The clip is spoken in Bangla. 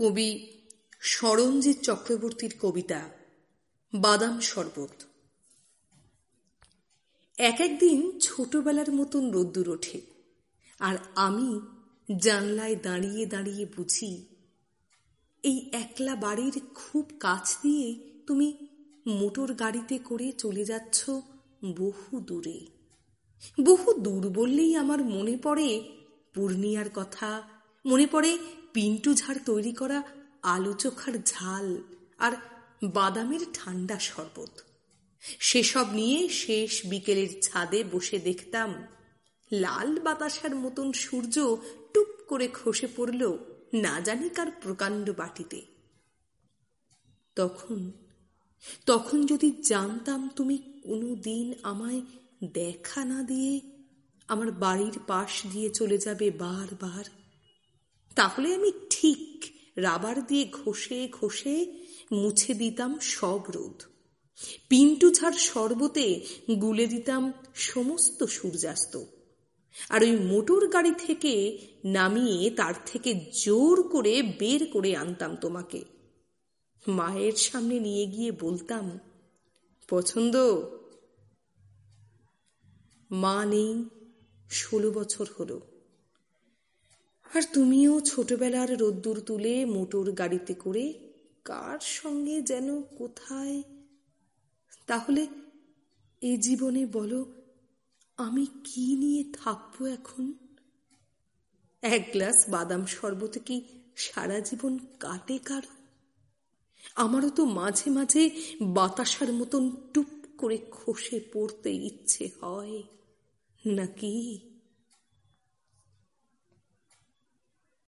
কবি সরঞ্জিৎ চক্রবর্তীর কবিতা, বাদাম শরবত। এক একদিন ছোটবেলার মতন রোদ্দুর ওঠে, আর আমি জানলায় দাঁড়িয়ে দাঁড়িয়ে বুঝি, এই একলা বাড়ির খুব কাছ দিয়ে তুমি মোটর গাড়িতে করে চলে যাচ্ছ বহু দূরে। বহু দূর বললেই আমার মনে পড়ে পূর্ণিয়ার কথা, মনে পড়ে পিন্টু ঝাড় তৈরি করা আলু চোখার ঝাল আর বাদামের ঠান্ডা শরবত। সেসব নিয়ে শেষ বিকেলের ছাদে বসে দেখতাম লাল বাতাসার মতন সূর্য টুপ করে খসে পড়ল না জানি কার প্রকাণ্ড বাটিতে। তখন তখন যদি জানতাম তুমি কোনো দিন আমায় দেখা না দিয়ে আমার বাড়ির পাশ দিয়ে চলে যাবে বারবার তাহলে আমি ঠিক রাবার দিয়ে ঘষে ঘষে মুছে দিতাম সব রোদ। পিন্টু ঝাড় শরবতে গুলে দিতাম সমস্ত সূর্যাস্ত। আর ওই মোটর গাড়ি থেকে নামিয়ে তার থেকে জোর করে বের করে আনতাম তোমাকে। মায়ের সামনে নিয়ে গিয়ে বলতাম, পছন্দ? মা নেই, ষোলো বছর হলো। আর তুমিও ছোটবেলার রোদ্দুর তুলে মোটর গাড়িতে করে কার সঙ্গে যেন কোথায়? তাহলে এ জীবনে বলো, আমি কি নিয়ে থাকব এখন? এক গ্লাস বাদাম শরবত কি সারা জীবন কাটে কারও? আমারও তো মাঝে মাঝে বাতাসার মতন টুপ করে খসে পড়তে ইচ্ছে হয়। নাকি?